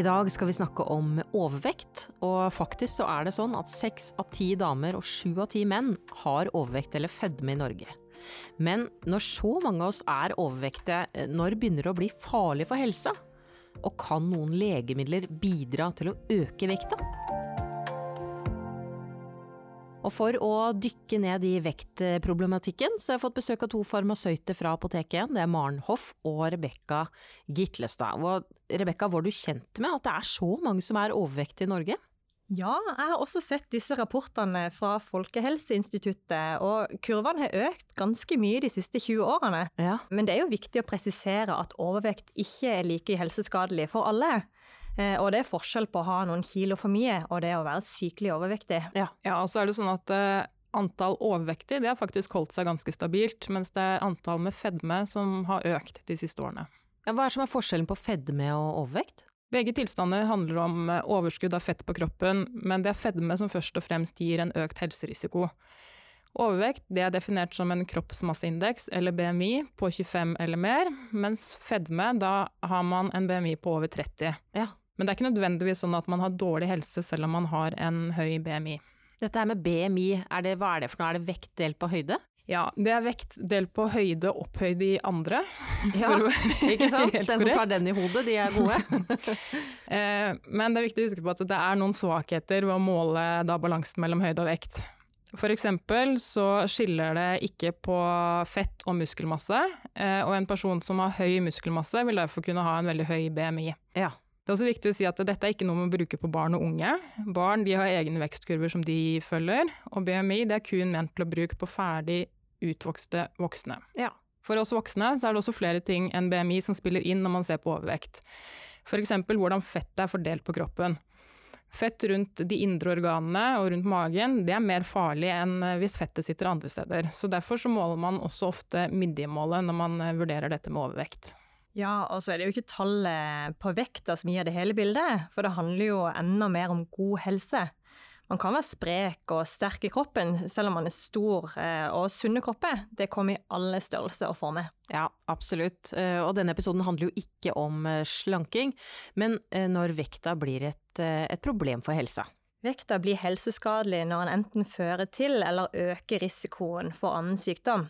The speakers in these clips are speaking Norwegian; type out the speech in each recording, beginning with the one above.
I dag skal vi snakke om overvekt, og faktisk så er det sånn at seks av ti damer og sju av ti menn har overvekt eller fedme i Norge. Men når så mange av oss er overvektige, når begynner det å bli farlig for helsa? Og kan noen legemidler bidra til å øke vekta? Og for å dykke ned i vektproblematikken, så har jeg fått besøk av to farmasøyter fra apoteket. Det er Maren Hoff og Rebekka Gitlestad. Og Rebekka, var du kjent med at det er så mange som er overvektige i Norge? Ja, jeg har også sett disse rapportene fra Folkehelseinstituttet, og kurvene har økt ganske mye de siste 20 årene. Ja. Men det er jo viktig å presisere at overvekt ikke er like helseskadelig for alle. Eh, og det er forskjell på å ha noen kilo for mye og det å være sykelig overvektig. Ja. Ja, og så er det sånn at eh, antall overvektige har faktisk holdt seg ganske stabilt, mens det er antall med fedme som har økt de siste årene. Ja, hva er som er forskjellen på fedme og overvekt? Begge tilstander handler om eh, overskudd av fett på kroppen, men det er fedme som først og fremst gir en økt helserisiko. Overvekt det er definert som en kroppsmasseindeks, eller BMI, på 25 eller mer, mens fedme, da har man en BMI på over 30. Ja. Men det er ikke nødvendigvis sånn at man har dårlig helse selv om man har en høy BMI. Dette her med BMI, er det, hva er det for noe? Er det vektdelt på høyde? Ja, det er vektdelt på høyde opphøyd i andre. Ja, Ikke sant? Den som tar den i hodet, de er gode. Eh, Men det er viktig å huske på at det er noen svakheter ved å måle balansen mellom høyde og vekt. For eksempel så skiller det ikke på fett og muskelmasse, eh, og en person som har høy muskelmasse vil derfor kunne ha en veldig høy BMI. Ja. Det er også viktig å si at dette er ikke noe man bruker på barn og unge. Barn de har egne vekstkurver som de følger, og BMI det er kun ment til å bruke på ferdig utvokste voksne. Ja. For oss voksne så er det også flere ting enn BMI som spiller inn når man ser på overvekt. F.eks. hvordan fettet er fordelt på kroppen. Fett rundt de indre organene og rundt magen det er mer farlig enn eh, hvis fettet sitter andre steder. Så Derfor så måler man også ofte midjemålet når man eh, vurderer dette med overvekt. Ja, og så er det jo ikke tallet på vekta som gir det hele bildet, for det handler jo enda mer om god helse. Man kan være sprek og sterk i kroppen, selv om man er stor, eh, og sunne kropper, det kommer i alle størrelser og former. Ja, absolutt. Eh, Og denne episoden handler jo ikke om eh, slanking, men når vekta blir et, et problem for helsa. Vekta blir helseskadelig når den enten fører til eller øker risikoen for annen sykdom.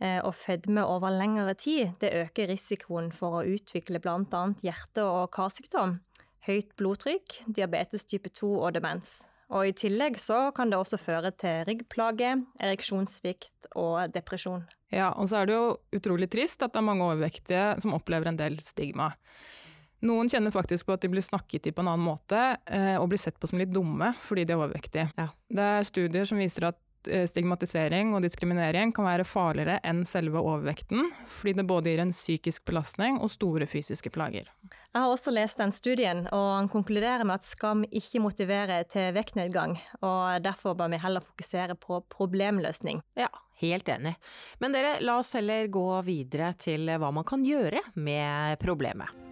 Eh, Og fedme over lengre tid det øker risikoen for å utvikle bl.a. hjerte- og karsykdom, høyt blodtrykk, diabetes type 2 og demens. Og I tillegg så kan det også føre til ryggplage, ereksjonssvikt og depresjon. Ja, og så er det jo utrolig trist at det er mange overvektige som opplever en del stigma. Noen kjenner faktisk på at de blir snakket i på en annen måte, eh, og blir sett på som litt dumme fordi de er overvektige. Ja. Det er studier som viser at stigmatisering og diskriminering kan være farligere enn selve overvekten, fordi det både gir en psykisk belastning og store fysiske plager. Jeg har også lest den studien, og han konkluderer med at skam ikke motiverer til vektnedgang, og derfor bør vi heller fokusere på problemløsning. Ja, helt enig. Men dere, la oss heller gå videre til hva man kan gjøre med problemet.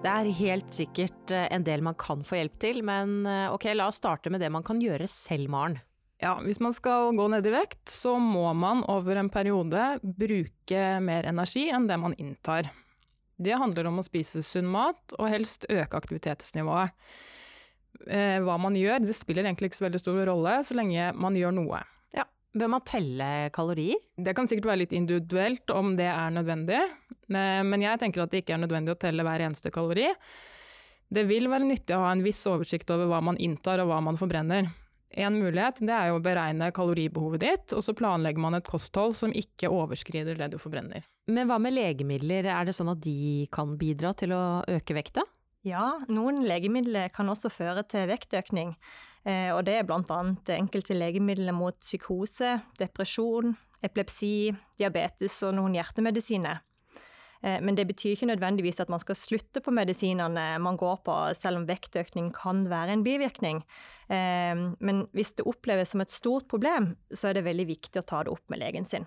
Det er helt sikkert eh, en del man kan få hjelp til, men eh, ok, la oss starte med det man kan gjøre selv, Maren. Ja, hvis man skal gå ned i vekt, så må man over en periode bruke mer energi enn det man inntar. Det handler om å spise sunn mat, og helst øke aktivitetsnivået. Eh, hva man gjør, det spiller egentlig ikke så veldig stor rolle, så lenge man gjør noe. Bør man telle kalorier? Det kan sikkert være litt individuelt om det er nødvendig, men jeg tenker at det ikke er nødvendig å telle hver eneste kalori. Det vil være nyttig å ha en viss oversikt over hva man inntar og hva man forbrenner. En mulighet det er jo å beregne kaloribehovet ditt, og så planlegger man et kosthold som ikke overskrider det du forbrenner. Men hva med legemidler, er det sånn at de kan bidra til å øke vekta? Ja, noen legemidler kan også føre til vektøkning, eh, og det er annet enkelte legemidler mot psykose, depresjon, epilepsi, diabetes og noen hjertemedisiner. Eh, Men det betyr ikke nødvendigvis at man skal slutte på medisinene man går på, selv om vektøkning kan være en bivirkning. Eh, Men hvis det oppleves som et stort problem, så er det veldig viktig å ta det opp med legen sin.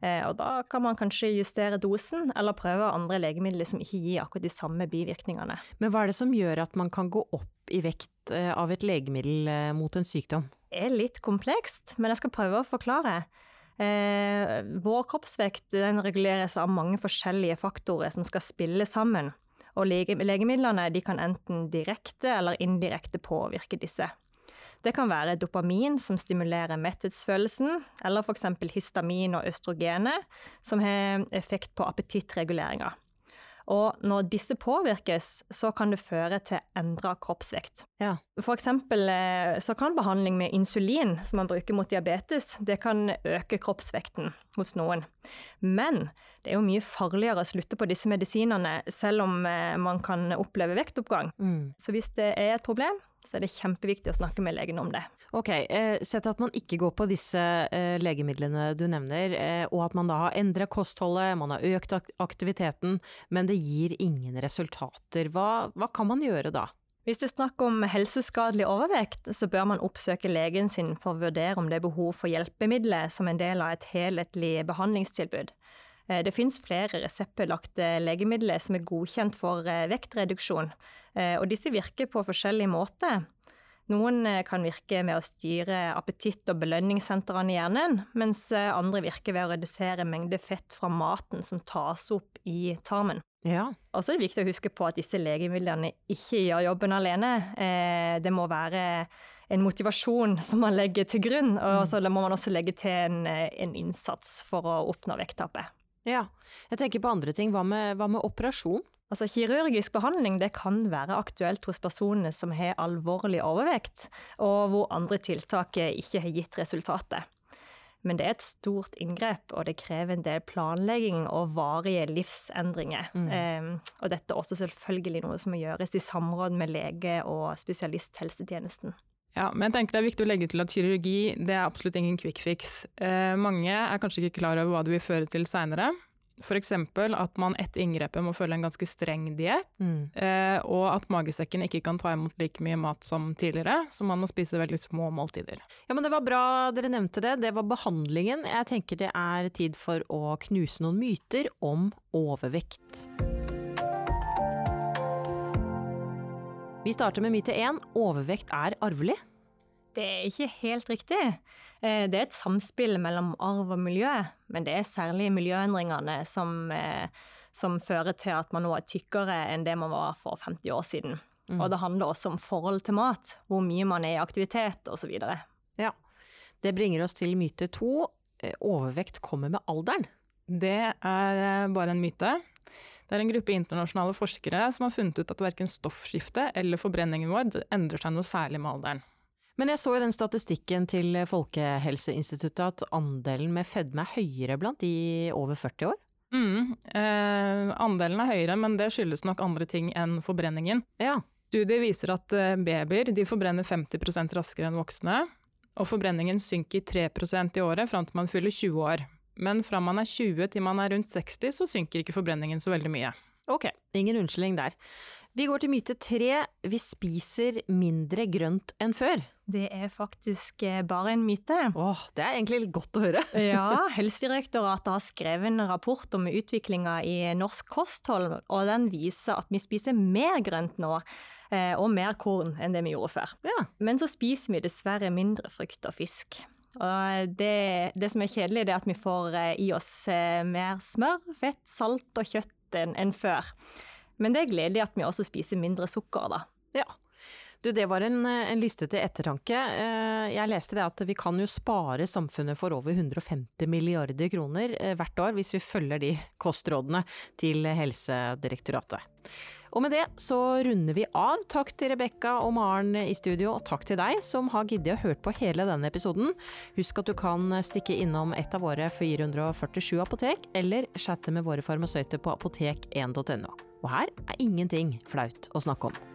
Eh, Og da kan man kanskje justere dosen, eller prøve andre legemidler som ikke gir akkurat de samme bivirkningene. Men hva er det som gjør at man kan gå opp i vekt eh, av et legemiddel eh, mot en sykdom? Det er litt komplekst, men jeg skal prøve å forklare. Eh, vår kroppsvekt reguleres av mange forskjellige faktorer som skal spille sammen. Og legemidlene kan enten direkte eller indirekte påvirke disse. Det kan være dopamin, som stimulerer metthetsfølelsen, eller f.eks. histamin og østrogenet, som har effekt på appetittreguleringa. Og når disse påvirkes, så kan det føre til endra kroppsvekt. Ja. For eksempel eh, så kan behandling med insulin, som man bruker mot diabetes, det kan øke kroppsvekten hos noen. Men det er jo mye farligere å slutte på disse medisinene, selv om eh, man kan oppleve vektoppgang. Mm. Så hvis det er et problem, så er det kjempeviktig å snakke med legen om det. Ok, eh, Sett at man ikke går på disse eh, legemidlene du nevner, eh, og at man da har endret kostholdet, man har økt aktiviteten, men det gir ingen resultater. Hva, hva kan man gjøre da? Hvis det er snakk om helseskadelig overvekt, så bør man oppsøke legen sin for å vurdere om det er behov for hjelpemidler som en del av et helhetlig behandlingstilbud. Eh, det finnes flere reseptbelagte legemidler som er godkjent for eh, vektreduksjon, eh, og disse virker på forskjellige måter. Noen kan virke med å styre appetitt- og belønningssentrene i hjernen, mens andre virker ved å redusere mengde fett fra maten som tas opp i tarmen. Ja. Og så er det viktig å huske på at disse legemidlene ikke gjør jobben alene. Det må være en motivasjon som man legger til grunn, og så må man også legge til en, en innsats for å oppnå vekttapet. Ja. Jeg tenker på andre ting. Hva med, hva med operasjon? Altså, kirurgisk behandling det kan være aktuelt hos personer som har alvorlig overvekt, og hvor andre tiltak ikke har gitt resultatet. Men det er et stort inngrep, og det krever en del planlegging og varige livsendringer. Mm. Um, og dette er også selvfølgelig noe som må gjøres i samråd med lege og spesialisthelsetjenesten. Ja, men jeg tenker det er viktig å legge til at kirurgi det er absolutt ingen quick fix. Eh, mange er kanskje ikke klar over hva det vil føre til seinere. F.eks. at man etter inngrepet må følge en ganske streng diett, mm. eh, og at magesekken ikke kan ta imot like mye mat som tidligere, så man må spise veldig små måltider. Ja, men Det var bra dere nevnte det, det var behandlingen. Jeg tenker det er tid for å knuse noen myter om overvekt. Vi starter med myte én overvekt er arvelig. Det er ikke helt riktig. Eh, det er et samspill mellom arv og miljø, men det er særlig miljøendringene som, eh, som fører til at man nå er tykkere enn det man var for 50 år siden. Mm. Og det handler også om forhold til mat, hvor mye man er i aktivitet osv. Ja. Det bringer oss til myte to. Eh, overvekt kommer med alderen. Det er bare en myte. Det er en gruppe internasjonale forskere som har funnet ut at verken stoffskiftet eller forbrenningen vår endrer seg noe særlig med alderen. Men jeg så i den statistikken til Folkehelseinstituttet at andelen med fedme er høyere blant de over 40 år? Mm, eh, andelen er høyere, men det skyldes nok andre ting enn forbrenningen. Ja. Studier viser at eh, babyer de forbrenner 50% raskere enn voksne, og forbrenningen synker 3% i året fram til man fyller 20 år men fra man er 20 til man er rundt 60, så synker ikke forbrenningen så veldig mye. Ok, ingen unnskyldning der. Vi går til myte tre. Vi spiser mindre grønt enn før. Det er faktisk eh, bare en myte. Åh, Det er egentlig godt å høre. ja, Helsedirektoratet har skrevet en rapport om utviklinga i norsk kosthold, og den viser at vi spiser mer grønt nå. Eh, og mer korn enn det vi gjorde før. Ja. Men så spiser vi dessverre mindre frukt og fisk. Og det, det, som er kjedelig, det er at vi får eh, i oss eh, mer smør, fett, salt og kjøtt enn, en før. Men det er gledelig at vi også spiser mindre sukker, da. Ja. Du, det var en, eh, en, liste til ettertanke. Jeg leste det at vi kan jo spare samfunnet for over 150 milliarder kroner hvert år hvis vi følger de kostrådene til Helsedirektoratet. Og med det så runder vi av. Takk til Rebekka og Maren i studio, og takk til deg som har giddet å hørt på hele denne episoden. Husk at du kan stikke innom et av våre 447 apotek, eller chatte med våre farmasøyter på apotek1.no. Og her er ingenting flaut å snakke om.